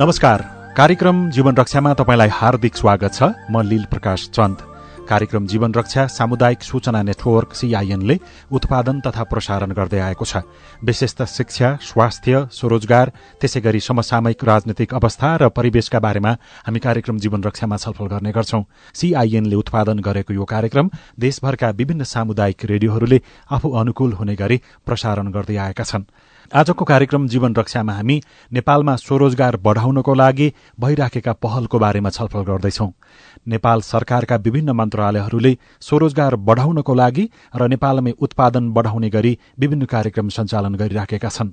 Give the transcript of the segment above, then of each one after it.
नमस्कार। कार्यक्रम जीवन रक्षामा तपाईँलाई हार्दिक स्वागत छ। म लील प्रकाश चन्द। कार्यक्रम जीवन रक्षा सामुदायिक सूचना नेटवर्क सीआईएनले उत्पादन तथा प्रसारण गर्दै आएको छ। विशेषत शिक्षा स्वास्थ्य स्वरोजगार त्यसै गरी समसामयिक राजनैतिक अवस्था र परिवेशका बारेमा हामी कार्यक्रम जीवन रक्षामा छलफल गर्ने गर्छौं। सीआईएनले उत्पादन गरेको यो कार्यक्रम देशभरका विभिन्न सामुदायिक रेडियोहरूले आफू अनुकूल हुने गरी प्रसारण गर्दै आएका छन्। आजको कार्यक्रम जीवन रक्षामा हामी नेपालमा स्वरोजगार बढाउनको लागि भइराखेका पहलको बारेमा छलफल गर्दैछौ। नेपाल सरकारका विभिन्न मन्त्रालयहरूले स्वरोजगार बढाउनको लागि र नेपालमै उत्पादन बढाउने गरी विभिन्न कार्यक्रम सञ्चालन गरिराखेका छन्।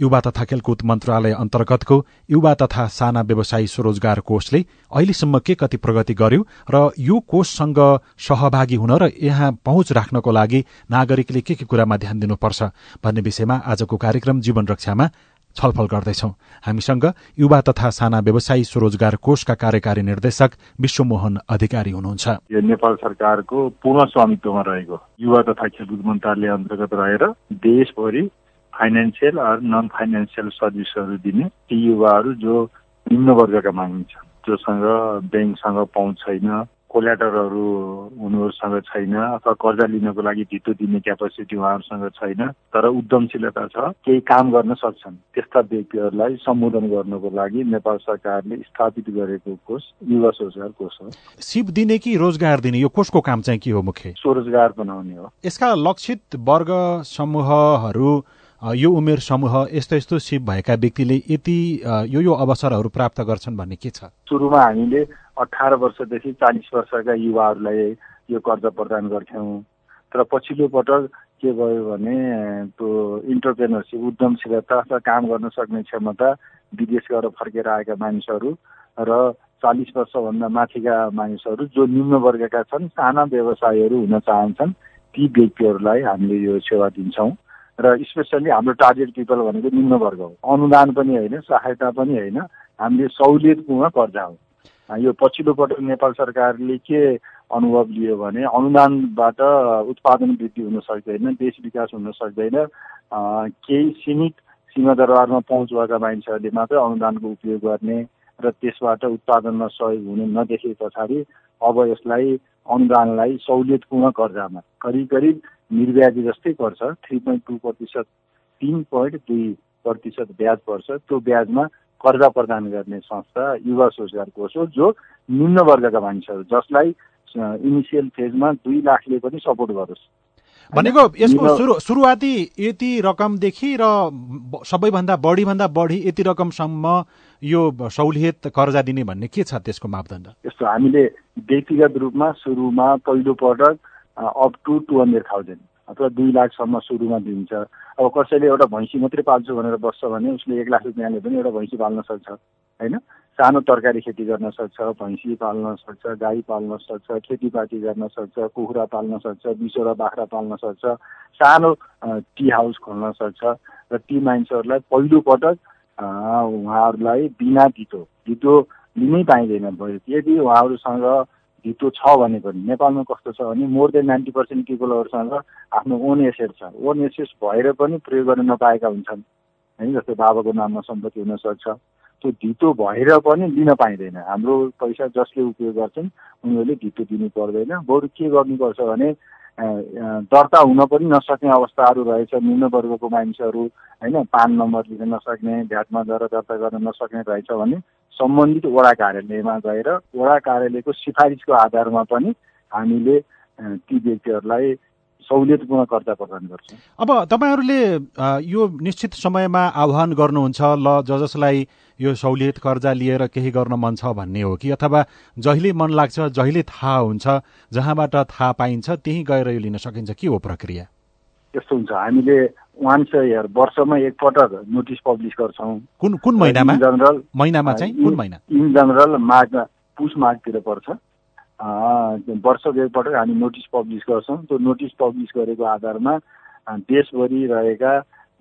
युवा तथा खेलकुद मन्त्रालय अन्तर्गतको युवा तथा साना व्यवसायी स्वरोजगार कोषले अहिलेसम्म के कति प्रगति गर्यो र यो कोषसँग सहभागी हुन र यहाँ पहुँच राख्नको लागि नागरिकले के के कुरामा ध्यान दिनुपर्छ भन्ने विषयमा आजको कार्यक्रम जीवन रक्षामा छलफल गर्दैछौ। हामीसँग युवा तथा साना व्यवसायी स्वरोजगार कोषका कार्यकारी निर्देशक विश्वमोहन अधिकारी हुनुहुन्छ। यो नेपाल सरकारको पूर्ण स्वामित्वमा रहेको युवा तथा खेलकुद मन्त्रालय अन्तर्गत रहेर देशभरि फाइनेन्सियल अर नन फाइनेन्सियल सर्भिसहरू दिने ती युवाहरू जो निम्न वर्गका मानिन्छ। जोसँग ब्याङ्कसँग पहुँच छैन कोल्याटरहरू उनीहरूसँग छैन अथवा कर्जा लिनको लागि धितो दिने क्यापासिटी उहाँहरूसँग छैन तर उद्यमशीलता छ केही काम गर्न सक्छन्। त्यस्ता व्यक्तिहरूलाई सम्बोधन गर्नको लागि नेपाल सरकारले स्थापित गरेको कोष युवा रोजगार कोष हो। सिप दिने कि रोजगार दिने? यो कोषको काम चाहिँ के हो मुख्य? स्वरोजगार बनाउने हो। यसका लक्षित वर्ग समूहहरू यो उमेर समूह यस्तो यस्तो सिप भएका व्यक्तिले यति यो यो अवसरहरू प्राप्त गर्छन् भन्ने के छ? सुरुमा हामीले अठार वर्षदेखि चालिस वर्षका युवाहरूलाई यो कर्ज प्रदान गर्थ्यौँ। तर पछिल्लो पटक के भयो भने त्यो इन्टरप्रेनरसिप उद्यमशीलता अथवा काम गर्न सक्ने क्षमता विदेश गएर फर्केर आएका मानिसहरू र चालिस वर्षभन्दा माथिका मानिसहरू जो निम्न वर्गका छन् साना व्यवसायहरू हुन चाहन्छन् ती व्यक्तिहरूलाई हामीले यो सेवा दिन्छौँ। र स्पेसल्ली हाम्रो टार्गेट पिपल भनेको निम्न वर्ग हो। अनुदान पनि होइन सहायता पनि होइन हामीले सहुलियतपूर्ण कर्जा हो। यो पछिल्लो पटक नेपाल सरकारले के अनुभव लियो भने अनुदानबाट उत्पादन वृद्धि हुन सक्दैन देश विकास हुन सक्दैन केही सीमित सीमादरबारमा पहुँच भएका मानिसहरूले मात्रै अनुदानको उपयोग गर्ने र त्यसबाट उत्पादनमा सहयोग हुने नदेखे पछाडि अब यसलाई अनुदानलाई सहुलियतपूर्ण कर्जामा करिब करिब निर्व्याजी जस्तै पर्छ थ्री पोइन्ट टू प्रतिशत तिन पोइन्ट दुई प्रतिशत ब्याज पर्छ। त्यो ब्याजमा कर्जा प्रदान गर्ने संस्था युवा रोजगार कोष हो जो निम्न वर्गका मानिसहरू जसलाई इनिसियल फेजमा दुई लाखले पनि सपोर्ट गरोस्। भनेको यसको सुरु सुरुवाती यति रकमदेखि र सबैभन्दा बढीभन्दा बढी यति रकमसम्म यो सहुलियत कर्जा दिने भन्ने के छ त्यसको मापदण्ड? यस्तो हामीले व्यक्तिगत रूपमा सुरुमा पहिलो पटक up to two hundred thousand अथवा दुई लाखसम्म सुरुमा दिन्छ। अब कसैले एउटा भैँसी मात्रै पाल्छु भनेर बस्छ भने उसले एक लाख रुपियाँले पनि एउटा भैँसी पाल्न सक्छ होइन? सानो तरकारी खेती गर्न सक्छ भैँसी पाल्न सक्छ गाई पाल्न सक्छ खेतीपाती गर्न सक्छ कुखुरा पाल्न सक्छ बिसवटा बाख्रा पाल्न सक्छ सानो टी हाउस खोल्न सक्छ र ती मान्छेहरूलाई पहिलोपटक उहाँहरूलाई बिना धितो धितो लिनै पाइँदैन भयो। यदि उहाँहरूसँग धितो छ भने पनि नेपालमा कस्तो छ भने मोर देन नाइन्टी पर्सेन्ट पिपलहरूसँग आफ्नो ओन एसेट छ। ओन एसेट भएर पनि प्रयोग गर्न नपाएका हुन्छन् होइन? जस्तै बाबाको नाममा सम्पत्ति हुनसक्छ त्यो धितो भएर पनि लिन पाइँदैन। हाम्रो पैसा जसले उपयोग गर्छन् उनीहरूले धितो दिनु पर्दैन। बरु के गर्नुपर्छ भने दर्ता हुन पनि नसक्ने अवस्थाहरू रहेछ। निम्न वर्गको मानिसहरू होइन पान नम्बर लिन नसक्ने भ्याटमा गएर दर्ता गर्न नसक्ने रहेछ भने सम्बन्धित वडा कार्यालयमा गएर वडा कार्यालयको सिफारिसको आधारमा पनि हामीले ती व्यक्तिहरूलाई सहुलियतपूर्ण कर्जा प्रदान गर्छौँ। अब तपाईँहरूले यो निश्चित समयमा आह्वान गर्नुहुन्छ ल ज जसलाई यो सहुलियत कर्जा लिएर केही गर्न मन छ भन्ने हो कि? अथवा जहिले मन लाग्छ जहिले थाहा हुन्छ जहाँबाट थाहा पाइन्छ त्यहीँ गएर यो लिन सकिन्छ के हो प्रक्रिया? यस्तो हुन्छ। हामीले वान्स इयर वर्षमा एकपटक नोटिस पब्लिस गर्छौँ। कुन कुन महिनामा? जनरल महिनामा चाहिँ? कुन महिना? इन जनरल माघ पुस माघतिर पर्छ। वर्षको एकपटक हामी नोटिस पब्लिस गर्छौँ। त्यो नोटिस पब्लिस गरेको आधारमा देशभरि रहेका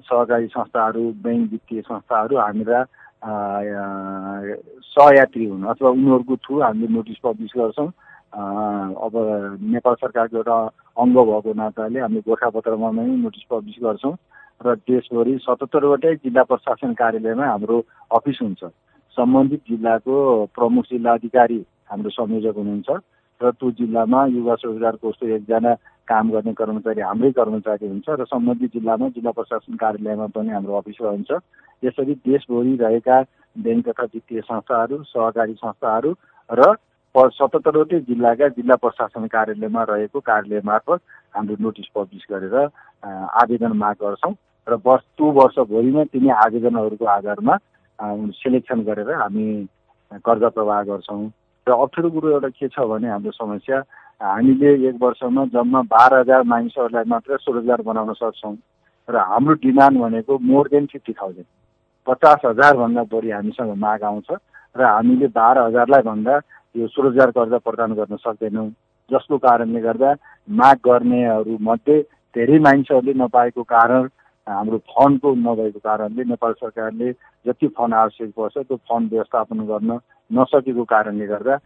सहकारी संस्थाहरू ब्याङ्क वित्तीय संस्थाहरू हामीलाई सहयात्री हुन् अथवा उनीहरूको थ्रु हामीले नोटिस पब्लिस गर्छौँ। अब नेपाल सरकारको एउटा अङ्ग भएको नाताले हामी गोर्खापत्रमा नै नोटिस पब्लिस गर्छौँ र देशभरि सतहत्तरवटै जिल्ला प्रशासन कार्यालयमा हाम्रो अफिस हुन्छ। सम्बन्धित जिल्लाको प्रमुख जिल्ला अधिकारी हाम्रो संयोजक हुनुहुन्छ र त्यो जिल्लामा युवा रोजगार कोषको एकजना काम गर्ने कर्मचारी हाम्रै कर्मचारी हुन्छ र सम्बन्धित जिल्लामा जिल्ला प्रशासन कार्यालयमा पनि हाम्रो अफिस रहन्छ यसरी देशभरि रहेका ब्याङ्क तथा वित्तीय संस्थाहरू सहकारी संस्थाहरू र सतहत्तरवटै जिल्लाका जिल्ला प्रशासन कार्यालयमा रहेको कार्यालय मार्फत हाम्रो नोटिस पब्लिस गरेर आवेदन माग गर्छौँ र वर्ष त्यो वर्षभरिमा तिनी आवेदनहरूको आधारमा सेलेक्सन गरेर हामी कर्जा प्रवाह गर्छौँ। र अप्ठ्यारो कुरो एउटा के छ भने हाम्रो समस्या हामीले एक वर्षमा जम्मा बाह्र हजार मानिसहरूलाई मात्र स्वरोजगार बनाउन सक्छौँ र हाम्रो डिमान्ड भनेको मोर देन फिफ्टी थाउजन्ड। पचास हजारभन्दा बढी हामीसँग माग आउँछ र हामीले बाह्र हजारलाई भन्दा यो स्वरोजगार कर्जा प्रदान गर्न सक्दैनौँ। जसको कारणले गर्दा माग गर्नेहरूमध्ये धेरै मानिसहरूले नपाएको कारण हाम्रो फन्डको नभएको कारणले नेपाल सरकारले जति फन्ड आवश्यक पर्छ त्यो फन्ड व्यवस्थापन गर्न नसकेको कारणले गर्दा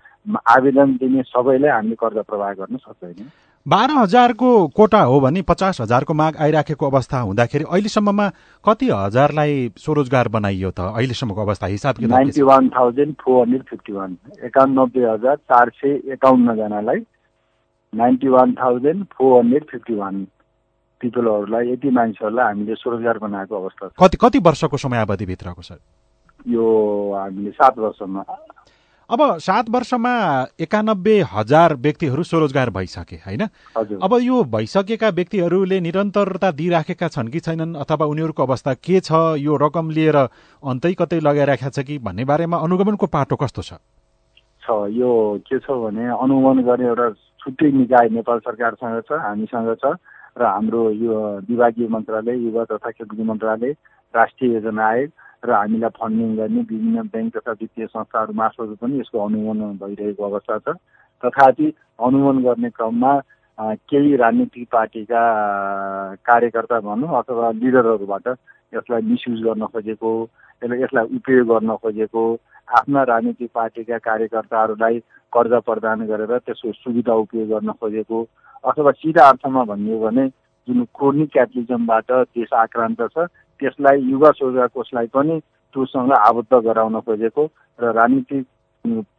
आवेदन दिने सबैलाई हामीले कर्जा प्रवाह गर्न सक्दैनौँ। बाह्र हजारको कोटा हो भने पचास हजारको माग आइराखेको अवस्था हुँदाखेरि अहिलेसम्ममा कति हजारलाई स्वरोजगार बनाइयो त अहिलेसम्मको अवस्था हिसाब ninety one thousand four hundred fifty one एकानब्बे हजार चार सय एकाउन्नजनालाई ninety one thousand four hundred fifty one पिपलहरूलाई यति मानिसहरूलाई हामीले स्वरोजगार बनाएको अवस्था छ। कति कति वर्षको समयावधिभित्रको सर? यो हामीले सात वर्षमा। अब सात वर्षमा एकानब्बे हजार व्यक्तिहरू स्वरोजगार भइसके होइन? अब यो भइसकेका व्यक्तिहरूले निरन्तरता दिइराखेका छन् कि छैनन्? अथवा उनीहरूको अवस्था के छ? यो रकम लिएर अन्तै कतै लगाइराखेका छ कि? भन्ने बारेमा अनुगमनको पाटो कस्तो छ? यो के छ भने अनुगमन गर्ने एउटा छुट्टै निकाय नेपाल सरकारसँग छ हामीसँग छ। र हाम्रो यो विभागीय मन्त्रालय युवा तथा खेलकुद मन्त्रालय राष्ट्रिय योजना आयोग र हामीलाई फन्डिङ गर्ने विभिन्न ब्याङ्क तथा वित्तीय संस्थाहरू मार्फत पनि यसको अनुगमन भइरहेको अवस्था छ। तथापि अनुगमन गर्ने क्रममा केही राजनीतिक पार्टीका कार्यकर्ता भनौँ अथवा लिडरहरूबाट यसलाई मिसयुज गर्न खोजेको यसलाई यसलाई उपयोग गर्न खोजेको आफ्ना राजनीतिक पार्टीका कार्यकर्ताहरूलाई कर्जा प्रदान गरेर त्यसको सुविधा उपयोग गर्न खोजेको अथवा सिधा अर्थमा भन्ने हो भने जुन क्रोनिक क्यापिटलिजमबाट देश आक्रान्त छ त्यसलाई युवा रोजगार कोषलाई पनि त्योसँग आबद्ध गराउन खोजेको र राजनीतिक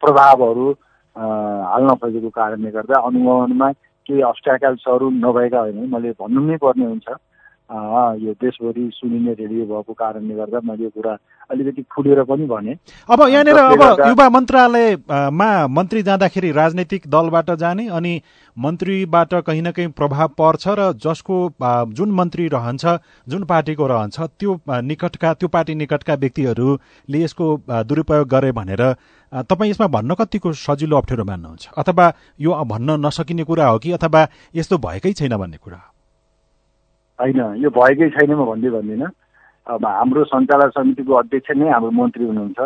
प्रभावहरू हाल्न खोजेको कारणले गर्दा अनुगमनमा केही अब्स्ट्याकल्सहरू नभएका होइन। मैले भन्नु नै पर्ने हुन्छ। यो देशभरि सुनिने रेडियो भएको कारणले गर्दा मैले यो कुरा अलिकति खुलेर पनि भने। अब यहाँनिर अब युवा मन्त्रालयमा मन्त्री जाँदाखेरि राजनैतिक दलबाट जाने अनि मन्त्रीबाट कहीँ न कहीँ प्रभाव पर्छ र जसको जुन मन्त्री रहन्छ जुन पार्टीको रहन्छ त्यो निकटका त्यो पार्टी निकटका व्यक्तिहरूले यसको दुरुपयोग गरे भनेर तपाईँ यसमा भन्न कतिको सजिलो अप्ठ्यारो मान्नुहुन्छ? अथवा यो भन्न नसकिने कुरा हो कि अथवा यस्तो भएकै छैन भन्ने कुरा हो? होइन यो भएकै छैन म भन्दै भन्दिनँ। अब हाम्रो सञ्चालक समितिको अध्यक्ष नै हाम्रो मन्त्री हुनुहुन्छ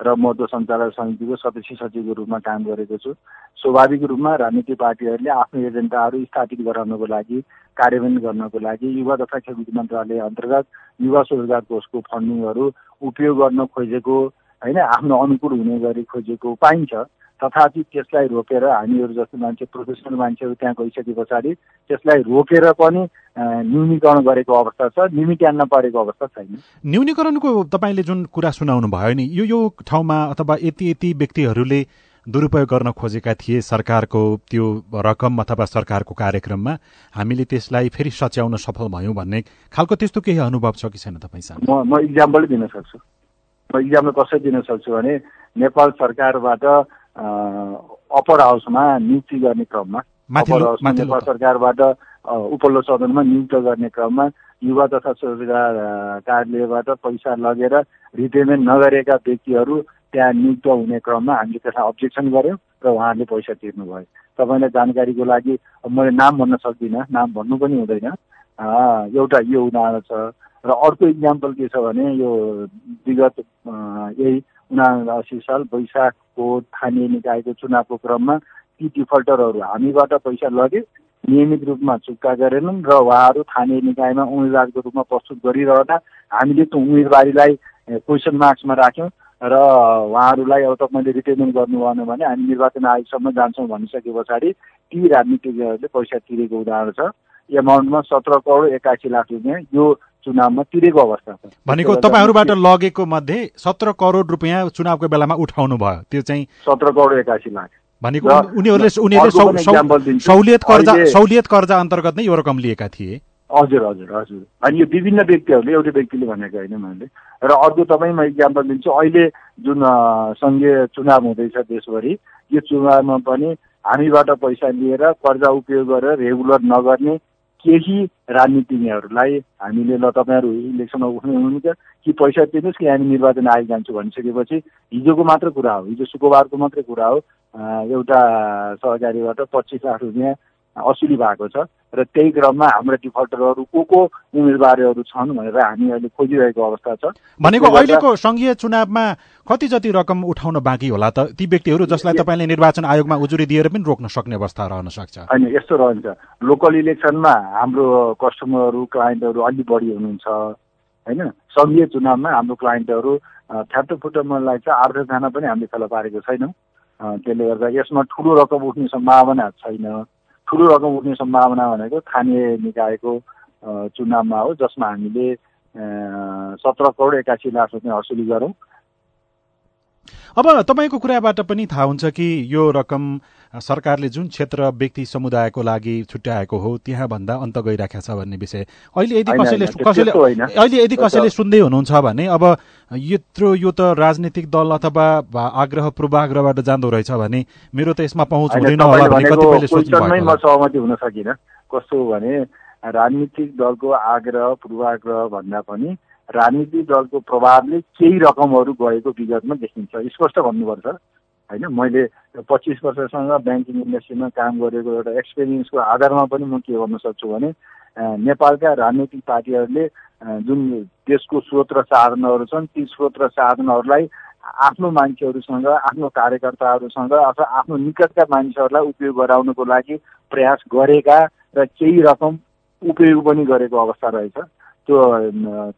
र म त्यो सञ्चालक समितिको सदस्य सचिवको रूपमा काम गरेको छु। स्वाभाविक रूपमा राजनीतिक पार्टीहरूले आफ्नो एजेन्डाहरू स्थापित गराउनको लागि कार्यान्वयन गर्नको लागि युवा तथा खेलकुद मन्त्रालय अन्तर्गत युवा स्वरोजगार कोषको फन्डिङहरू उपयोग गर्न खोजेको होइन आफ्नो अनुकूल हुने गरी खोजेको पाइन्छ। तथापि त्यसलाई रोकेर हामीहरू जस्तो मान्छे प्रोफेसनल मान्छेहरू त्यहाँ गइसके पछाडि त्यसलाई रोकेर पनि न्यूनीकरण गरेको अवस्था छ निमिट्यान्न परेको अवस्था छैन। न्यूनीकरणको तपाईँले जुन कुरा सुनाउनु भयो नि यो यो ठाउँमा अथवा यति यति व्यक्तिहरूले दुरुपयोग गर्न खोजेका थिए सरकारको त्यो रकम अथवा सरकारको कार्यक्रममा हामीले त्यसलाई फेरि सच्याउन सफल भयौँ भन्ने खालको त्यस्तो केही अनुभव छ कि छैन तपाईँसँग म म इक्जाम्पल दिन सक्छु। म इक्जाम्पल कसरी दिन सक्छु भने नेपाल सरकारबाट अप्पर हाउसमा नियुक्ति गर्ने क्रममा अप्पर हाउसमा नेपाल सरकारबाट उपल्लो सदनमा नियुक्त गर्ने क्रममा युवा तथा स्वरोजगार कार्यालयबाट पैसा लगेर रिपेमेन्ट नगरेका व्यक्तिहरू त्यहाँ नियुक्त हुने क्रममा हामीले त्यसलाई अब्जेक्सन गऱ्यौँ र उहाँहरूले पैसा तिर्नुभयो। तपाईँलाई जानकारीको लागि मैले नाम भन्न सक्दिनँ नाम भन्नु पनि हुँदैन। एउटा यो उदाहरण छ र अर्को इक्जाम्पल के छ भने यो विगत यही उनासी साल वैशाखको स्थानीय निकायको चुनावको क्रममा ती डिफल्टरहरू हामीबाट पैसा लगे नियमित रूपमा चुक्ता गरेनन् र उहाँहरू स्थानीय निकायमा उम्मेदवारको रूपमा प्रस्तुत गरिरहँदा हामीले त्यो उम्मेदवारीलाई क्वेसन मार्क्समा राख्यौँ र उहाँहरूलाई अब तपाईँले रिपेमेन्ट गर्नु भएन भने हामी निर्वाचन आयोगसम्म जान्छौँ भनिसके पछाडि ती राजनीतिज्ञहरूले पैसा तिरेको उदाहरण छ। एमाउन्टमा सत्र करोड एकासी लाख रुपियाँ। यो चुनावमा तिरेको अवस्था छ। भनेको तपाईँहरूबाट लगेको मध्ये सत्र करोड रुपियाँ चुनावको बेलामा उठाउनु भयो। त्यो चाहिँ सत्र करोड एकासी लाख। भनेको उनीहरूले उनीहरूले सहुलियत कर्जा सहुलियत कर्जा अन्तर्गत नै यो रकम लिएका थिए। हजुर हजुर हजुर। अनि यो विभिन्न व्यक्तिहरूले एउटै व्यक्तिले भनेको होइन मैले। र अर्को तपाईँ म इक्जाम्पल दिन्छु। अहिले जुन सङ्घीय चुनाव हुँदैछ देशभरि यो चुनावमा पनि हामीबाट पैसा लिएर कर्जा उपयोग गरेर रेगुलर नगर्ने केही राजनीतिज्ञहरूलाई हामीले ल तपाईँहरू इलेक्सनमा उठ्नु हुनुहुन्छ कि पैसा दिनुहोस् कि हामी निर्वाचन आयोग जान्छु भनिसकेपछि हिजोको मात्र कुरा हो हिजो शुक्रबारको मात्रै कुरा हो एउटा सहकारीबाट पच्चिस लाख रुपियाँ असुली भएको छ। र त्यही क्रममा हाम्रा डिफल्टरहरू को को उम्मेदवारहरू छन् भनेर हामी अहिले खोजिरहेको अवस्था छ। भनेको अहिलेको सङ्घीय चुनावमा कति जति रकम उठाउन बाँकी होला त ती व्यक्तिहरू जसलाई तपाईँले निर्वाचन आयोगमा उजुरी दिएर पनि रोक्न सक्ने अवस्था रहन सक्छ। होइन यस्तो रहन्छ। लोकल इलेक्सनमा हाम्रो कस्टमरहरू क्लाइन्टहरू अलिक बढी हुनुहुन्छ होइन? सङ्घीय चुनावमा हाम्रो क्लाइन्टहरू फ्याटो लाग्छ आठ दसजना पनि हामीले फेला पारेको छैनौँ। त्यसले गर्दा यसमा ठुलो रकम उठ्ने सम्भावना छैन। ठुलो रकम उठ्ने सम्भावना भनेको स्थानीय निकायको चुनावमा हो जसमा हामीले सत्र करोड एकासी लाख रुपियाँ असुली गरौँ। अब तपाईँको कुराबाट पनि थाहा हुन्छ कि यो रकम सरकारले जुन क्षेत्र व्यक्ति समुदायको लागि छुट्याएको हो त्यहाँ भन्दा अन्त गइराखेको छ भन्ने विषय। अहिले यदि कसैले कसैले अहिले यदि कसैले सुन्दै हुनुहुन्छ भने अब यत्रो यो त राजनीतिक दल अथवा आग्रह पूर्वाग्रहबाट जाँदो रहेछ भने मेरो त यसमा पहुँच हुँदैन होला भने कतिपयले सोच्नु सहमति हुन सकिनँ। कस्तो भने राजनीतिक दलको आग्रह पूर्वाग्रह भन्दा पनि राजनीतिक दलको प्रभावले केही रकमहरू गएको विगतमा देखिन्छ। स्पष्ट भन्नुपर्छ होइन? मैले पच्चिस वर्षसँग ब्याङ्किङ इन्डस्ट्रीमा काम गरेको एउटा एक्सपिरियन्सको आधारमा पनि म के गर्न सक्छु भने नेपालका राजनैतिक पार्टीहरूले जुन देशको स्रोत र साधनहरू छन् ती स्रोत र साधनहरूलाई आफ्नो मान्छेहरूसँग आफ्नो कार्यकर्ताहरूसँग अथवा आफ्नो निकटका मानिसहरूलाई उपयोग गराउनको लागि प्रयास गरेका र केही रकम उपयोग पनि गरेको अवस्था रहेछ। त्यो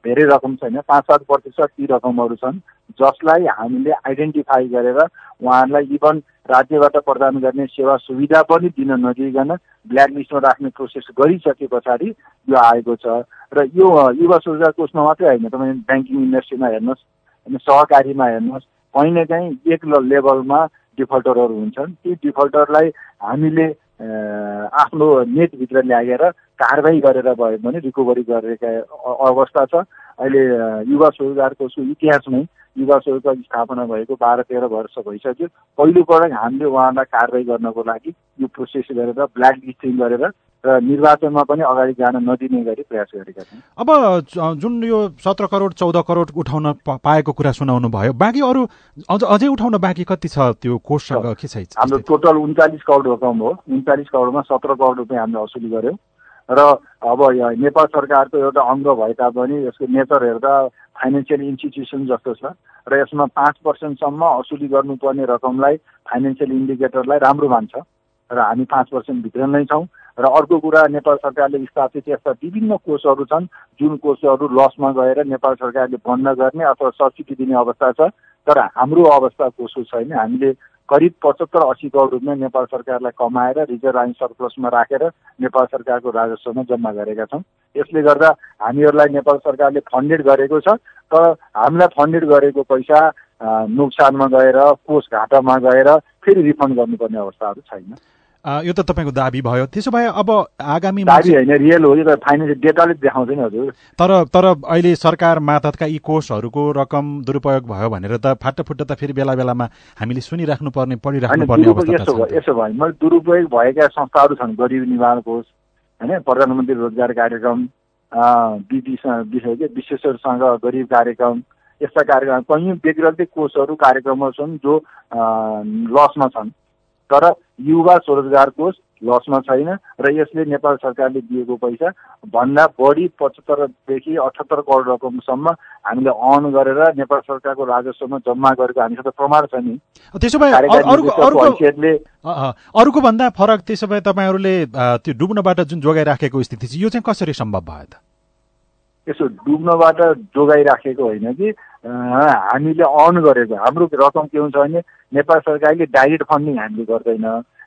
धेरै रकम छैन पाँच सात प्रतिशत ती रकमहरू छन् जसलाई हामीले आइडेन्टिफाई गरेर उहाँहरूलाई इभन राज्यबाट प्रदान गर्ने सेवा सुविधा पनि दिन नदिइकन ब्ल्याक लिस्टमा राख्ने प्रोसेस गरिसके पछाडि यो आएको छ। र यो युवा रोजगार कोषमा मात्रै होइन तपाईँ ब्याङ्किङ इन्डस्ट्रीमा हेर्नुहोस् होइन सहकारीमा हेर्नुहोस् कहीँ न कहीँ एक लेभलमा डिफल्टरहरू हुन्छन्। ती डिफल्टरलाई हामीले आफ्नो नेटभित्र ल्याएर कारवाही गरेर भयो भने रिकभरी गरेका अवस्था छ। अहिले युवा स्वरोजगारको इतिहासमै युवा स्वरोजगार स्थापना भएको बाह्र तेह्र वर्ष भइसक्यो। पहिलोपटक हामीले उहाँलाई कारवाही गर्नको लागि यो प्रोसेस गरेर ब्ल्याक लिस्टिङ गरेर र निर्वाचनमा पनि अगाडि जान नदिने गरी प्रयास गरेका छौँ अब जुन यो सत्र करोड चौध करोड उठाउन पाएको कुरा सुनाउनु भयो बाँकी अरू अझ अझै उठाउन बाँकी कति छ त्यो कोषसँग के छ? हाम्रो टोटल उन्चालिस करोड रकम हो। उन्चालिस करोडमा सत्र करोड रुपियाँ हामीले असुली गऱ्यौँ र अब नेपाल सरकारको एउटा अङ्ग भए तापनि यसको नेचर हेर्दा फाइनेन्सियल इन्स्टिट्युसन जस्तो छ र यसमा पाँच पर्सेन्टसम्म असुली गर्नुपर्ने रकमलाई फाइनेन्सियल इन्डिकेटरलाई राम्रो मान्छ र हामी पाँच पर्सेन्टभित्र नै छौँ र अर्को कुरा नेपाल सरकारले स्थापित यस्ता विभिन्न कोषहरू छन् जुन कोषहरू लसमा गएर नेपाल सरकारले बन्द गर्ने अथवा सब्सिडी दिने अवस्था छ तर हाम्रो अवस्था कोसो छैन। हामीले करिब पचहत्तर अस्सी करोड रुपियाँ नेपाल सरकारलाई कमाएर रिजर्भ आइन सरप्लसमा राखेर नेपाल सरकारको राजस्वमा जम्मा गरेका छौँ। यसले गर्दा हामीहरूलाई नेपाल सरकारले फन्डेड गरेको छ तर हामीलाई फन्डेड गरेको पैसा नोक्सानमा गएर कोष घाटामा गएर फेरि रिफन्ड गर्नुपर्ने अवस्थाहरू छैन। यो त तपाईँको दाबी भयो त्यसो भए अब आगामी दाबी होइन रियल हो यो त फाइनेन्सियल डेटाले देखाउँछ नि हजुर तर तर अहिले सरकार मातहतका यी कोषहरूको रकम दुरुपयोग भयो भनेर त फाटोफुट्टो त फेरि बेला बेलामा हामीले सुनिराख्नु पर्ने पढिराख्नु पर्ने यसो भयो यसो भयो मैले दुरुपयोग भएका संस्थाहरू छन् गरिब निवारण कोष होइन प्रधानमन्त्री रोजगार कार्यक्रम बिपी विश्वेश्वरसँग गरिब कार्यक्रम यस्ता कार्यक्रम कहीँ व्यक्तिगत कोषहरू कार्यक्रमहरू छन् जो लसमा छन् तर युवा स्वरोजगार कोष लसमा छैन र यसले नेपाल सरकारले दिएको पैसा भन्दा बढी पचहत्तरदेखि अठहत्तर करोड रकमसम्म हामीले अन गरेर नेपाल सरकारको राजस्वमा जम्मा गरेको हामीसँग प्रमाण छ नि। त्यसो भए अरूको भन्दा फरक त्यसो भए तपाईँहरूले त्यो डुब्नबाट जुन जोगाइराखेको स्थिति छ यो चाहिँ कसरी सम्भव भयो त? यसो डुब्नबाट जोगाइराखेको होइन कि हामीले अन गरेको हाम्रो रकम के हुन्छ भने नेपाल सरकारले डाइरेक्ट फन्डिङ हामीले गर्दैन।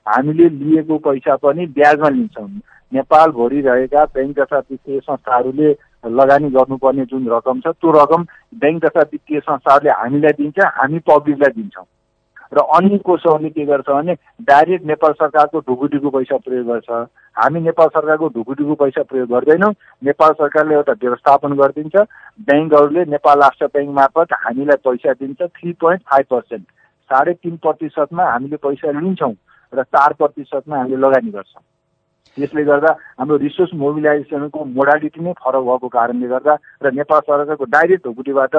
हामीले लिएको पैसा पनि ब्याजमा लिन्छौँ। नेपालभरि रहेका ब्याङ्क तथा वित्तीय संस्थाहरूले लगानी गर्नुपर्ने जुन रकम छ त्यो रकम ब्याङ्क तथा वित्तीय संस्थाहरूले हामीलाई दिन्छ हामी पब्लिकलाई दिन्छौँ। र अन्य कोषहरूले के गर्छ भने डाइरेक्ट नेपाल सरकारको ढुकुटीको पैसा प्रयोग गर्छ। हामी नेपाल सरकारको ढुकुटीको पैसा प्रयोग गर्दैनौँ। नेपाल सरकारले एउटा व्यवस्थापन गरिदिन्छ। ब्याङ्कहरूले नेपाल राष्ट्र ब्याङ्क मार्फत हामीलाई पैसा दिन्छ। Three point five percent. साढे तिन प्रतिशतमा हामीले पैसा लिन्छौँ र चार प्रतिशतमा हामीले लगानी गर्छौँ। त्यसले गर्दा हाम्रो रिसोर्स मोबिलाइजेसनको मोडालिटी नै फरक भएको कारणले गर्दा र नेपाल सरकारको डाइरेक्ट ढुकुटीबाट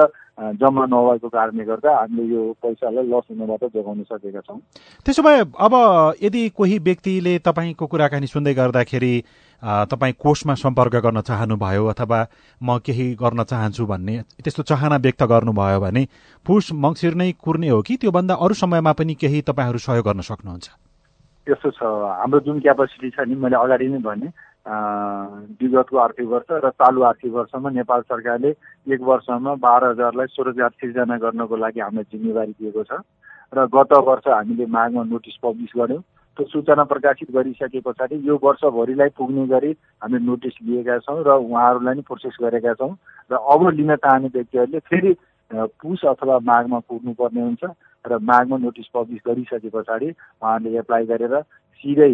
जम्मा नभएको कारणले गर्दा हामीले यो पैसालाई लस हुनबाट जोगाउन सकेका छौँ। त्यसो भए अब यदि कोही व्यक्तिले तपाईँको कुराकानी सुन्दै गर्दाखेरि तपाईँ कोषमा सम्पर्क गर्न चाहनुभयो अथवा म केही गर्न चाहन्छु भन्ने त्यस्तो चाहना व्यक्त गर्नुभयो भने पुष मङ्सिर नै कुर्ने हो कि त्योभन्दा अरू समयमा पनि केही तपाईँहरू सहयोग गर्न सक्नुहुन्छ? त्यस्तो छ। हाम्रो जुन क्यापासिटी छ नि मैले अगाडि नै भने विगतको आर्थिक वर्ष र चालु आर्थिक वर्षमा नेपाल सरकारले एक वर्षमा बाह्र हजारलाई स्वरोजगार सिर्जना गर्नको लागि हामीलाई जिम्मेवारी दिएको छ। र गत वर्ष हामीले मागमा नोटिस पब्लिस गऱ्यौँ। त्यो सूचना प्रकाशित गरिसके पछाडि यो वर्षभरिलाई पुग्ने गरी हामीले नोटिस लिएका छौँ र उहाँहरूलाई नै प्रोसेस गरेका छौँ। र अब लिन चाहने व्यक्तिहरूले फेरि पुस अथवा माघमा पुग्नुपर्ने हुन्छ। र मागमा नोटिस पब्लिस गरिसके पछाडि उहाँले एप्लाई गरेर सिधै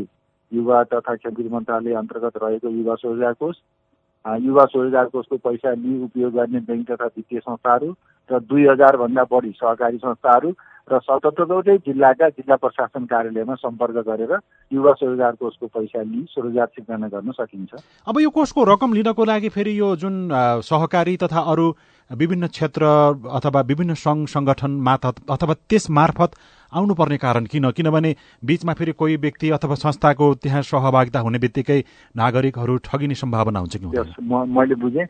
युवा तथा खेलकुद मन्त्रालय अन्तर्गत रहेको युवा स्वरोजगार कोष युवा स्वरोजगार कोषको पैसा लिई उपयोग गर्ने ब्याङ्क तथा वित्तीय संस्थाहरू र दुई हजारभन्दा बढी सहकारी संस्थाहरू र सतहत्तरवटै जिल्लाका जिल्ला प्रशासन कार्यालयमा सम्पर्क गरेर युवा स्वरोजगार कोषको पैसा लिई स्वरोजगार सिर्जना गर्न सकिन्छ। अब यो कोषको रकम लिनको लागि फेरि यो जुन सहकारी तथा अरू विभिन्न क्षेत्र अथवा विभिन्न सङ्घ सङ्गठन मार्फत अथवा त्यस मार्फत आउनुपर्ने कारण किन? किनभने बिचमा फेरि कोही व्यक्ति अथवा संस्थाको त्यहाँ सहभागिता हुने बित्तिकै नागरिकहरू ठगिने सम्भावना हुन्छ कि मैले बुझेँ।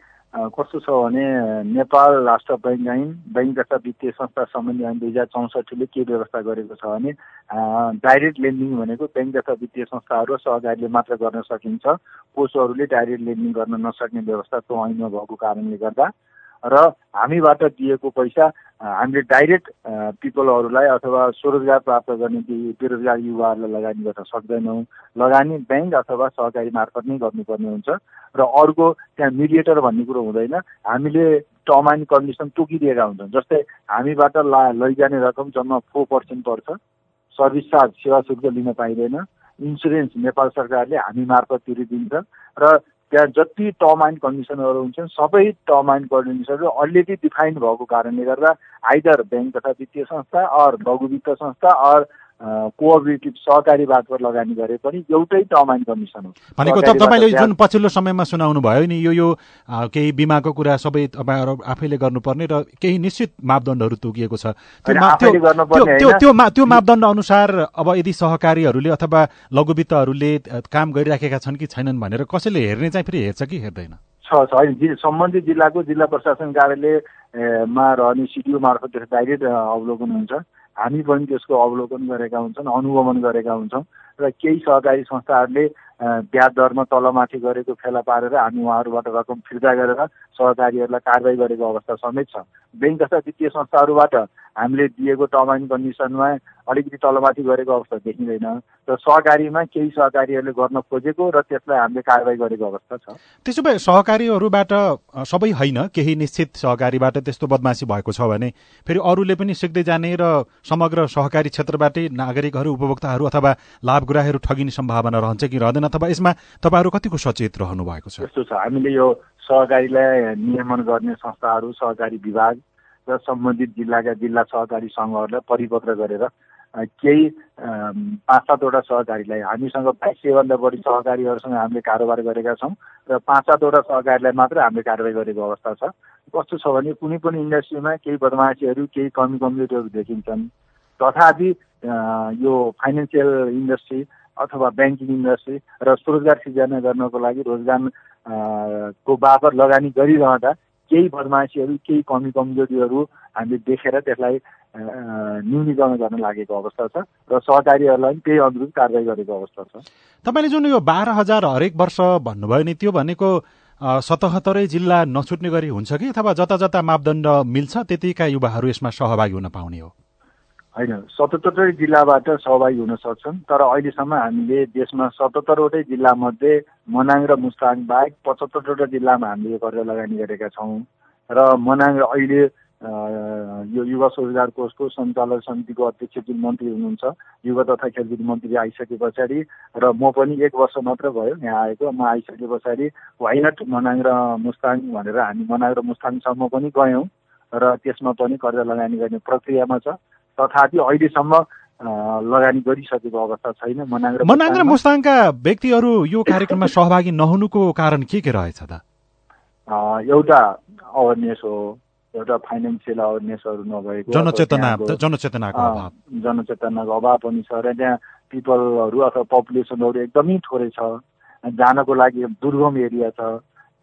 कस्तो छ भने नेपाल राष्ट्र बैङ्क ऐन बैङ्क तथा वित्तीय संस्था सम्बन्धी ऐन दुई हजार चौसठीले के व्यवस्था गरेको छ भने डाइरेक्ट लेन्डिङ भनेको ब्याङ्क तथा वित्तीय संस्थाहरू सहकारीले मात्र गर्न सकिन्छ। कोषहरूले डाइरेक्ट लेन्डिङ गर्न नसक्ने व्यवस्था त्यो ऐनमा भएको कारणले गर्दा। र हामीबाट दिएको पैसा हामीले डाइरेक्ट पिपलहरूलाई अथवा स्वरोजगार प्राप्त गर्ने बेरोजगार युवाहरूलाई लगानी गर्न सक्दैनौँ। लगानी ब्याङ्क अथवा सहकारी मार्फत नै गर्नुपर्ने हुन्छ र अर्को त्यहाँ मिडिएटर भन्ने कुरो हुँदैन। हामीले टर्म एन्ड कन्डिसन तोकिदिएका हुन्छौँ जस्तै हामीबाट ला लैजाने रकम जम्मा फोर पर्सेन्ट पर्छ। सर्भिस चार्ज सेवा शुल्क लिन पाइँदैन। इन्सुरेन्स नेपाल सरकारले हामी मार्फत तिरिदिन्छ र त्यहाँ जति टर्म एन्ड कन्डिसनहरू हुन्छन् सबै टर्म एन्ड कन्डिसनहरू अलरेडी डिफाइन भएको कारणले गर्दा आइदर ब्याङ्क तथा वित्तीय संस्था अर लघु वित्त संस्था अर कोअपरेटिभ सहकारी मार्फत लगानी गरे पनि एउटै टर्म एन्ड कन्डिसन हो। भनेको तपाईँले जुन पछिल्लो समयमा सुनाउनु भयो नि यो यो केही बिमाको कुरा सबै तपाईँहरू आफैले गर्नुपर्ने र केही निश्चित मापदण्डहरू तोकिएको छ। त्यो मापदण्ड अनुसार अब यदि सहकारीहरूले अथवा लघुवित्तहरूले काम गरिराखेका छन् कि छैनन् भनेर कसैले हेर्ने चाहिँ फेरि हेर्छ कि हेर्दैन? छ छ। सम्बन्धित जिल्लाको जिल्ला प्रशासन कार्यालयमा रहने सिडिओ मार्फत डाइरेक्ट अवलोकन हुन्छ। हामी पनि त्यसको अवलोकन गरेका हुन्छौँ अनुगमन गरेका हुन्छौँ र केही सहकारी संस्थाहरूले ब्याज दरमा तलमाथि गरेको फेला पारेर हामी उहाँहरूबाट रकम फिर्ता गरेर सहकारीहरूलाई कारवाही गरेको अवस्था समेत छ। ब्याङ्क तथा वित्तीय संस्थाहरूबाट हामीले दिएको टर्म एन्ड कन्डिसनमा अलिकति तलमाथि गरेको अवस्था देखिँदैन र सहकारीमा केही सहकारीहरूले गर्न खोजेको र त्यसलाई हामीले कारवाही गरेको अवस्था छ। त्यसो भए सहकारीहरूबाट सबै होइन केही निश्चित सहकारीबाट त्यस्तो बदमासी भएको छ भने फेरि अरूले पनि सिक्दै जाने र समग्र सहकारी क्षेत्रबाटै नागरिकहरू उपभोक्ताहरू अथवा लाभग्राहीहरू ठगिने सम्भावना रहन्छ कि रहँदैन? अथवा यसमा तपाईँहरू कतिको सचेत रहनु भएको छ? यस्तो छ। हामीले यो सहकारीलाई नियमन गर्ने संस्थाहरू सहकारी विभाग र सम्बन्धित जिल्लाका जिल्ला सहकारी सङ्घहरूलाई परिपत्र गरेर केही पाँच सातवटा सहकारीलाई हामीसँग बाइस सयभन्दा बढी सहकारीहरूसँग हामीले कारोबार गरेका छौँ र पाँच सातवटा सहकारीलाई मात्र हामीले कारवाही गरेको अवस्था छ। कस्तो छ भने कुनै पनि इन्डस्ट्रीमा केही बदमासीहरू केही कमी कमजोरीहरू देखिन्छन्। तथापि यो फाइनेन्सियल इन्डस्ट्री अथवा ब्याङ्किङ इन्डस्ट्री र स्वरोजगार सिर्जना गर्नको लागि रोजगार को बापत लगानी गरिरहँदा केही बदमासीहरू केही कमी कमजोरीहरू हामीले देखेर त्यसलाई न्यूनीकरण गर्न लागेको अवस्था छ र सहकारीहरूलाई पनि त्यही अनुरूप कारवाही गरेको अवस्था छ। तपाईँले जुन यो बाह्र हजार हरेक वर्ष भन्नुभयो नि त्यो भनेको सतहत्तरै जिल्ला नछुट्ने गरी हुन्छ कि? अथवा जता जता मापदण्ड मिल्छ त्यतिका युवाहरू यसमा सहभागी हुन पाउने हो? होइन सतहत्तरै जिल्लाबाट सहभागी हुन सक्छन् तर अहिलेसम्म हामीले देशमा सतहत्तरवटै जिल्लामध्ये मनाङ र मुस्ताङ बाहेक पचहत्तरवटा जिल्लामा हामीले कर्जा लगानी गरेका छौँ। र मनाङ र अहिले यो युवा स्वरोजगार कोषको सञ्चालक समितिको अध्यक्ष जुन मन्त्री हुनुहुन्छ युवा तथा खेलकुद मन्त्री आइसके पछाडि र म पनि एक वर्ष मात्र भयो यहाँ आएको म आइसके पछाडि वाइनट मनाङ र मुस्ताङ भनेर हामी मनाङ र मुस्ताङसम्म पनि गयौँ र त्यसमा पनि कर्जा लगानी गर्ने प्रक्रियामा छ। तथापि अहिलेसम्म लगानी गरिसकेको अवस्था छैन। मनाङ मनाङ र मुस्ताङका व्यक्तिहरू यो कार्यक्रममा सहभागी नहुनुको कारण के के रहेछ त? एउटा अवेरनेस हो एउटा फाइनेन्सियल अवेरनेसहरू नभएको जनचेतना जनचेतनाको अभाव। जनचेतनाको अभाव पनि छ र त्यहाँ पिपलहरू अथवा पपुलेसनहरू एकदमै थोरै छ जानको लागि दुर्गम एरिया छ।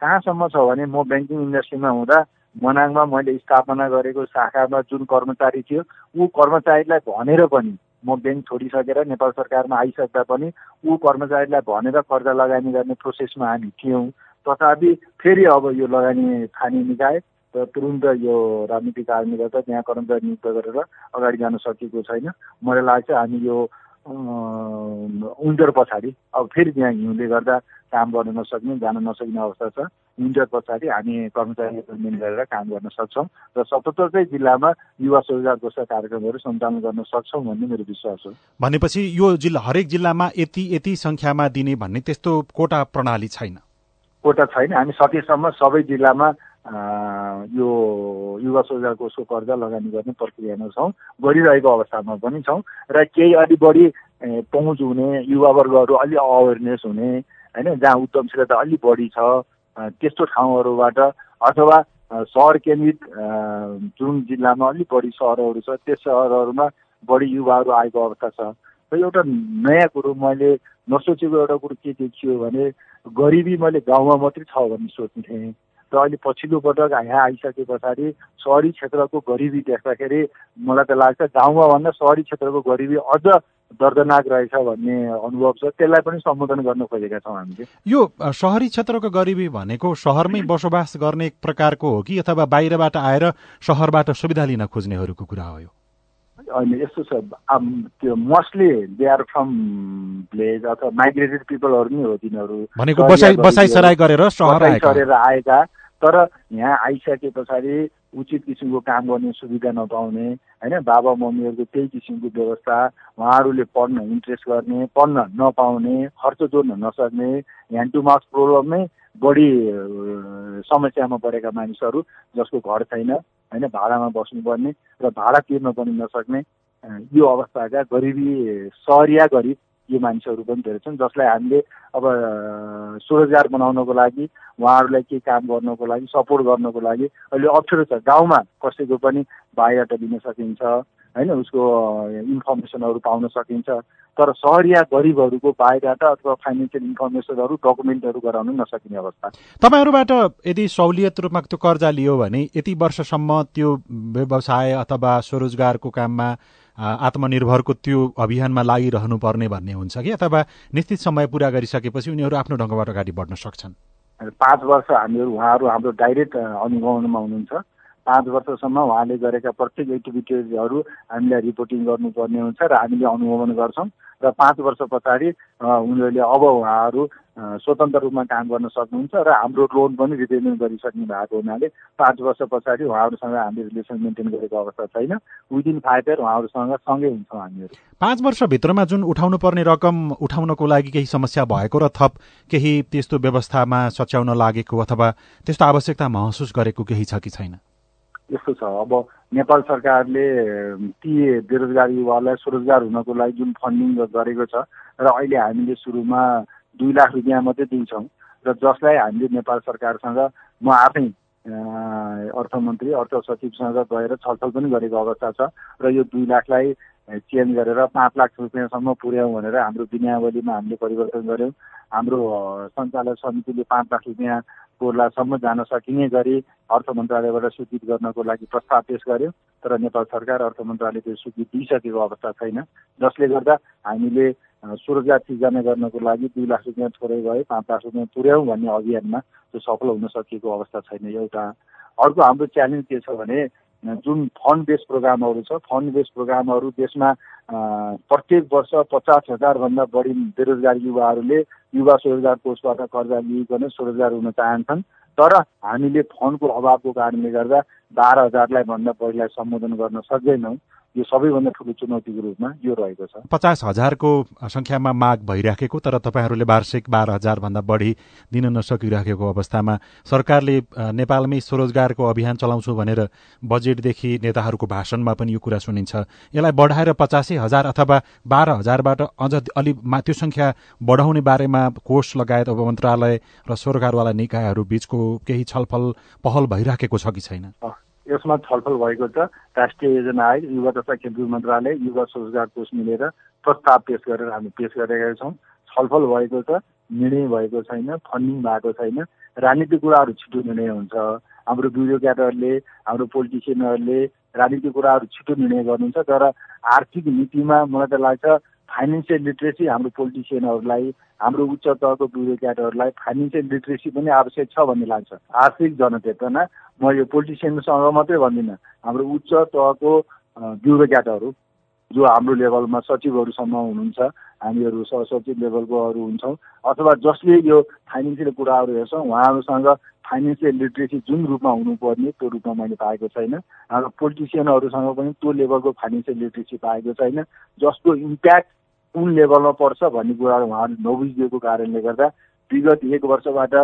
कहाँसम्म छ भने म ब्याङ्किङ इन्डस्ट्रीमा हुँदा मनाङमा मैले स्थापना गरेको शाखामा जुन कर्मचारी थियो ऊ कर्मचारीलाई भनेर पनि म ब्याङ्क छोडिसकेर नेपाल सरकारमा आइसक्दा पनि ऊ कर्मचारीलाई भनेर कर्जा लगानी गर्ने प्रोसेसमा हामी थियौँ। तथापि फेरि अब यो लगानी खाने निकाय र तुरुन्त यो राजनीतिक कारणले गर्दा त्यहाँ कर्मचारी नियुक्त गरेर अगाडि जान सकेको छैन। मलाई लाग्छ हामी यो विन्टर पछाडि अब फेरि त्यहाँ हिउँले गर्दा काम गर्न नसक्ने जान नसक्ने अवस्था छ। विन्टर पछाडि हामी कर्मचारी एपोइन्टमेन्ट गरेर काम गर्न सक्छौँ र सतहत्तरै जिल्लामा युवा स्वरोजगार जस्ता कार्यक्रमहरू सञ्चालन गर्न सक्छौँ भन्ने मेरो विश्वास हो। भनेपछि यो जिल्ला हरेक जिल्लामा यति यति सङ्ख्यामा दिने भन्ने त्यस्तो कोटा प्रणाली छैन? कोटा छैन। हामी सकेसम्म सबै जिल्लामा यो युवा स्वरोजगार कोषको कर्जा लगानी गर्ने प्रक्रियामा छौँ गरिरहेको अवस्थामा पनि छौँ र केही अलि बढी पहुँच हुने युवावर्गहरू अलि अवेरनेस हुने होइन जहाँ उद्यमशीलता अलिक बढी छ त्यस्तो ठाउँहरूबाट अथवा सहर केन्द्रित जुन जिल्लामा अलिक बढी सहरहरू छ त्यस सहरहरूमा बढी युवाहरू आएको अवस्था छ। र एउटा नयाँ कुरो मैले नसोचेको एउटा कुरो के देखियो भने गरिबी मैले गाउँमा मात्रै छ भन्ने सोच्थेँ र अहिले पछिल्लो पटक यहाँ आइसके पछाडि सहरी क्षेत्रको गरिबी देख्दाखेरि मलाई त लाग्छ गाउँमा भन्दा सहरी क्षेत्रको गरिबी अझ दर्दनाक रहेछ भन्ने अनुभव छ। त्यसलाई पनि सम्बोधन गर्न खोजेका छौँ हामीले। यो सहरी क्षेत्रको गरिबी भनेको सहरमै बसोबास गर्ने एक प्रकारको हो कि अथवा बाहिरबाट आएर सहरबाट सुविधा लिन खोज्नेहरूको कुरा हो यो? होइन यस्तो छ। त्यो mostly they are from village अथवा माइग्रेटेड पिपलहरू नै हो तिनीहरू। भनेको बसाइ बसाइसराई गरेर सहर आएका। तर यहाँ आइसके पछाडि उचित किसिमको काम गर्ने सुविधा नपाउने होइन बाबा मम्मीहरूको त्यही किसिमको व्यवस्था उहाँहरूले पढ्न इन्ट्रेस्ट गर्ने पढ्न नपाउने खर्च जोड्न नसक्ने ह्यान्ड टु मार्क्स प्रोब्लम नै बढी समस्यामा परेका मानिसहरू जसको घर छैन होइन भाडामा बस्नुपर्ने र भाडा तिर्न पनि नसक्ने यो अवस्थाका गरिबी सहरिया गरिब यो मानिसहरू पनि धेरै छन् जसलाई हामीले अब स्वरोजगार बनाउनको लागि उहाँहरूलाई केही काम गर्नको लागि सपोर्ट गर्नको लागि अहिले अप्ठ्यारो छ। गाउँमा कसैको पनि बायोडाटा दिन सकिन्छ होइन उसको इन्फर्मेसनहरू पाउन सकिन्छ। तर सहरिया गरिबहरूको बायोडाटा अथवा फाइनेन्सियल इन्फर्मेसनहरू डकुमेन्टहरू गराउन नसकिने अवस्था। तपाईँहरूबाट यदि सहुलियत रूपमा त्यो कर्जा लियो भने यति वर्षसम्म त्यो व्यवसाय अथवा स्वरोजगारको काममा आत्मनिर्भरको त्यो अभियानमा लागिरहनु पर्ने भन्ने हुन्छ कि? अथवा निश्चित समय पुरा गरिसकेपछि उनीहरू आफ्नो ढङ्गबाट अगाडि बढ्न सक्छन्। पाँच वर्ष हामीहरू उहाँहरू हाम्रो डाइरेक्ट अनुगमनमा हुनुहुन्छ। पाँच वर्षसम्म उहाँले गरेका प्रत्येक एक्टिभिटिजहरू हामीलाई रिपोर्टिङ गर्नुपर्ने हुन्छ र हामीले अनुगमन गर्छौँ र पाँच वर्ष पछाडि उनीहरूले अब उहाँहरू स्वतन्त्र रूपमा काम गर्न सक्नुहुन्छ र हाम्रो लोन पनि रिपेमेन्ट गरिसक्नु भएको हुनाले पाँच वर्ष पछाडि उहाँहरूसँग हामीले रिलेसन मेन्टेन गरेको अवस्था छैन। विदिन फाइभ इयर उहाँहरूसँग सँगै हुन्छौँ हामीहरू। पाँच वर्षभित्रमा जुन उठाउनु पर्ने रकम उठाउनको लागि केही समस्या भएको र थप केही त्यस्तो व्यवस्थामा सच्याउन लागेको अथवा त्यस्तो आवश्यकता महसुस गरेको केही छ कि छैन? यस्तो छ। अब नेपाल सरकारले ती बेरोजगार युवालाई स्वरोजगार हुनको लागि जुन फन्डिङ गरेको छ र अहिले हामीले सुरुमा दुई लाख रुपियाँ मात्रै दिन्छौँ र जसलाई हामीले नेपाल सरकारसँग म आफै अर्थमन्त्री अर्थ सचिवसँग गएर छलफल पनि गरेको अवस्था छ र यो दुई लाखलाई चेन्ज गरेर पाँच लाख रुपियाँसम्म पुर्याउँ भनेर हाम्रो विनियावलीमा हामीले परिवर्तन गऱ्यौँ। हाम्रो सञ्चालक समितिले पाँच लाख रुपियाँ कोर्लासम्म जान सकिने गरी अर्थ मन्त्रालयबाट स्वीकृत गर्नको लागि प्रस्ताव पेश गर्यो तर नेपाल सरकार अर्थ मन्त्रालय त्यो स्वीकृत दिइसकेको अवस्था छैन। जसले गर्दा हामीले स्वरोजगार सिर्जना गर्नको लागि दुई लाख रुपियाँ थोरै गए पाँच लाख रुपियाँ पुर्याउँ भन्ने अभियानमा त्यो सफल हुन सकिएको अवस्था छैन। एउटा अर्को हाम्रो च्यालेन्ज के छ भने जुन फन्ड बेस प्रोग्रामहरू छ फन्ड बेस प्रोग्रामहरू देशमा प्रत्येक वर्ष पचास हजारभन्दा बढी बेरोजगार युवाहरूले युवा स्वरोजगार कोषबाट कर्जा लिइकन स्वरोजगार हुन चाहन्छन्। तर हामीले फन्डको अभावको कारणले गर्दा बाह्र हजारलाई भन्दा बढीलाई सम्बोधन गर्न सक्दैनौँ। यो सबैभन्दा ठुलो चुनौतीको रूपमा यो रहेको छ। पचास हजारको सङ्ख्यामा माग भइराखेको तर तपाईँहरूले वार्षिक बाह्र हजारभन्दा बढी दिन नसकिराखेको अवस्थामा सरकारले नेपालमै स्वरोजगारको अभियान चलाउँछु भनेर बजेटदेखि नेताहरूको भाषणमा पनि यो कुरा सुनिन्छ। यसलाई बढाएर पचासै हजार अथवा बाह्र हजारबाट अझ अलि त्यो सङ्ख्या बढाउने बारेमा कोष लगायत अब मन्त्रालय र सरकारवाला निकायहरू बिचको केही छलफल पहल भइराखेको छ कि छैन? यसमा छलफल भएको छ। राष्ट्रिय योजना आयोग युवा तथा खेलकुद मन्त्रालय युवा स्वरोजगार कोष मिलेर प्रस्ताव पेश गरेर हामी पेश गरेका छौँ। छलफल भएको छ निर्णय भएको छैन फन्डिङ भएको छैन। राजनीतिक कुराहरू छिटो निर्णय हुन्छ। हाम्रो ब्युरोक्राटहरूले हाम्रो पोलिटिसियनहरूले राजनीतिक कुराहरू छिटो निर्णय गर्नुहुन्छ। तर आर्थिक नीतिमा मलाई त लाग्छ फाइनेन्सियल लिट्रेसी हाम्रो पोलिटिसियनहरूलाई हाम्रो उच्च तहको ब्युरोक्राटहरूलाई फाइनेन्सियल लिट्रेसी पनि आवश्यक छ भन्ने लाग्छ। आर्थिक जनचेतना म यो पोलिटिसियनसँग मात्रै भन्दिनँ। हाम्रो उच्च तहको ब्युरोक्राटहरू जो हाम्रो लेभलमा सचिवहरूसम्म हुनुहुन्छ हामीहरू सहसचिव लेभलकोहरू हुन्छौँ अथवा जसले यो फाइनेन्सियल कुराहरू हेर्छौँ उहाँहरूसँग फाइनेन्सियल लिट्रेसी जुन रूपमा हुनुपर्ने त्यो रूपमा मैले पाएको छैन। हाम्रो पोलिटिसियनहरूसँग पनि त्यो लेभलको फाइनेन्सियल लिट्रेसी पाएको छैन। जसको इम्प्याक्ट कुन लेभलमा पर्छ भन्ने कुराहरू उहाँहरूले नबुझिदिएको कारणले गर्दा विगत एक वर्षबाट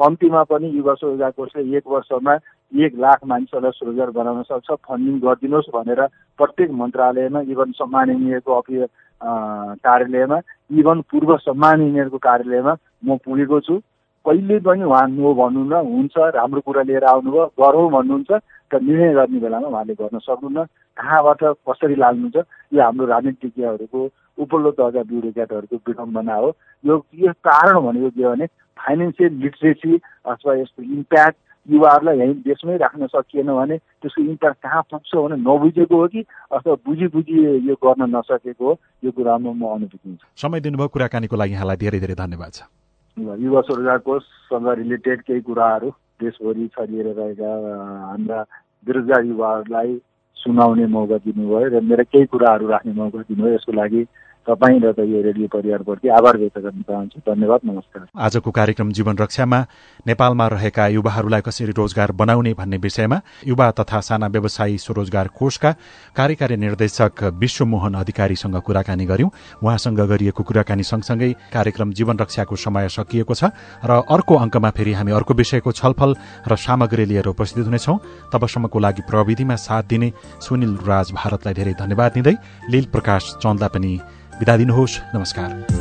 कम्तीमा पनि युवा स्वरोजगार कोषले एक वर्षमा एक लाख मानिसहरूलाई स्वरोजगार बनाउन सक्छ फन्डिङ गरिदिनुहोस् भनेर प्रत्येक मन्त्रालयमा इभन सम्मान इन्जिनियरको अफि कार्यालयमा इभन पूर्व सम्मान इन्जिनियरको कार्यालयमा म पुगेको छु। कहिले पनि उहाँ नो न हुन्छ राम्रो कुरा लिएर आउनुभयो गरौँ भन्नुहुन्छ र निर्णय गर्ने बेलामा उहाँले गर्न सक्नुहुन्न। कहाँबाट कसरी लाग्नुहुन्छ यो हाम्रो राजनीतिज्ञहरूको उपल्लो दर्जा ब्युरोक्राटहरूको विडम्बना हो। यो यो कारण भनेको के हो भने फाइनेन्सियल लिट्रेसी अथवा यसको इम्प्याक्ट युवाहरूलाई यहीँ देशमै राख्न सकिएन भने त्यसको इम्प्याक्ट कहाँ पुग्छ भने नबुझेको हो कि अथवा बुझी बुझी यो गर्न नसकेको हो यो कुरामा म अनुभूति हुन्छ। समय दिनुभयो कुराकानीको लागि यहाँलाई धेरै धेरै धन्यवाद छ। युवा स्वरोजगार कोषसँग रिलेटेड केही कुराहरू देशभरि छरिएर रहेका हाम्रा बेरोजगार युवाहरूलाई सुनाउने मौका दिनुभयो र मेरा केही कुराहरू राख्ने मौका दिनुभयो यसको लागि तपाईँ र त यो रेडियो परिवारप्रति आभार व्यक्त गर्न चाहन्छु। धन्यवाद नमस्कार। आजको कार्यक्रम जीवन रक्षामा नेपालमा रहेका युवाहरूलाई कसरी रोजगार बनाउने भन्ने विषयमा युवा तथा साना व्यवसायी स्वरोजगार कोषका कार्यकारी निर्देशक विश्वमोहन अधिकारीसँग कुराकानी गर्यौं उहाँसँग गरिएको कुराकानी सँगसँगै कार्यक्रम जीवन रक्षाको समय सकिएको छ र अर्को अङ्कमा फेरि हामी अर्को विषयको छलफल र सामग्री लिएर उपस्थित हुनेछौ। तबसम्मको लागि प्रविधिमा साथ दिने सुनिल राज भारतलाई धेरै धन्यवाद दिँदै लील प्रकाश चन्दलाई पनि बिदा दिनुहोस्। नमस्कार।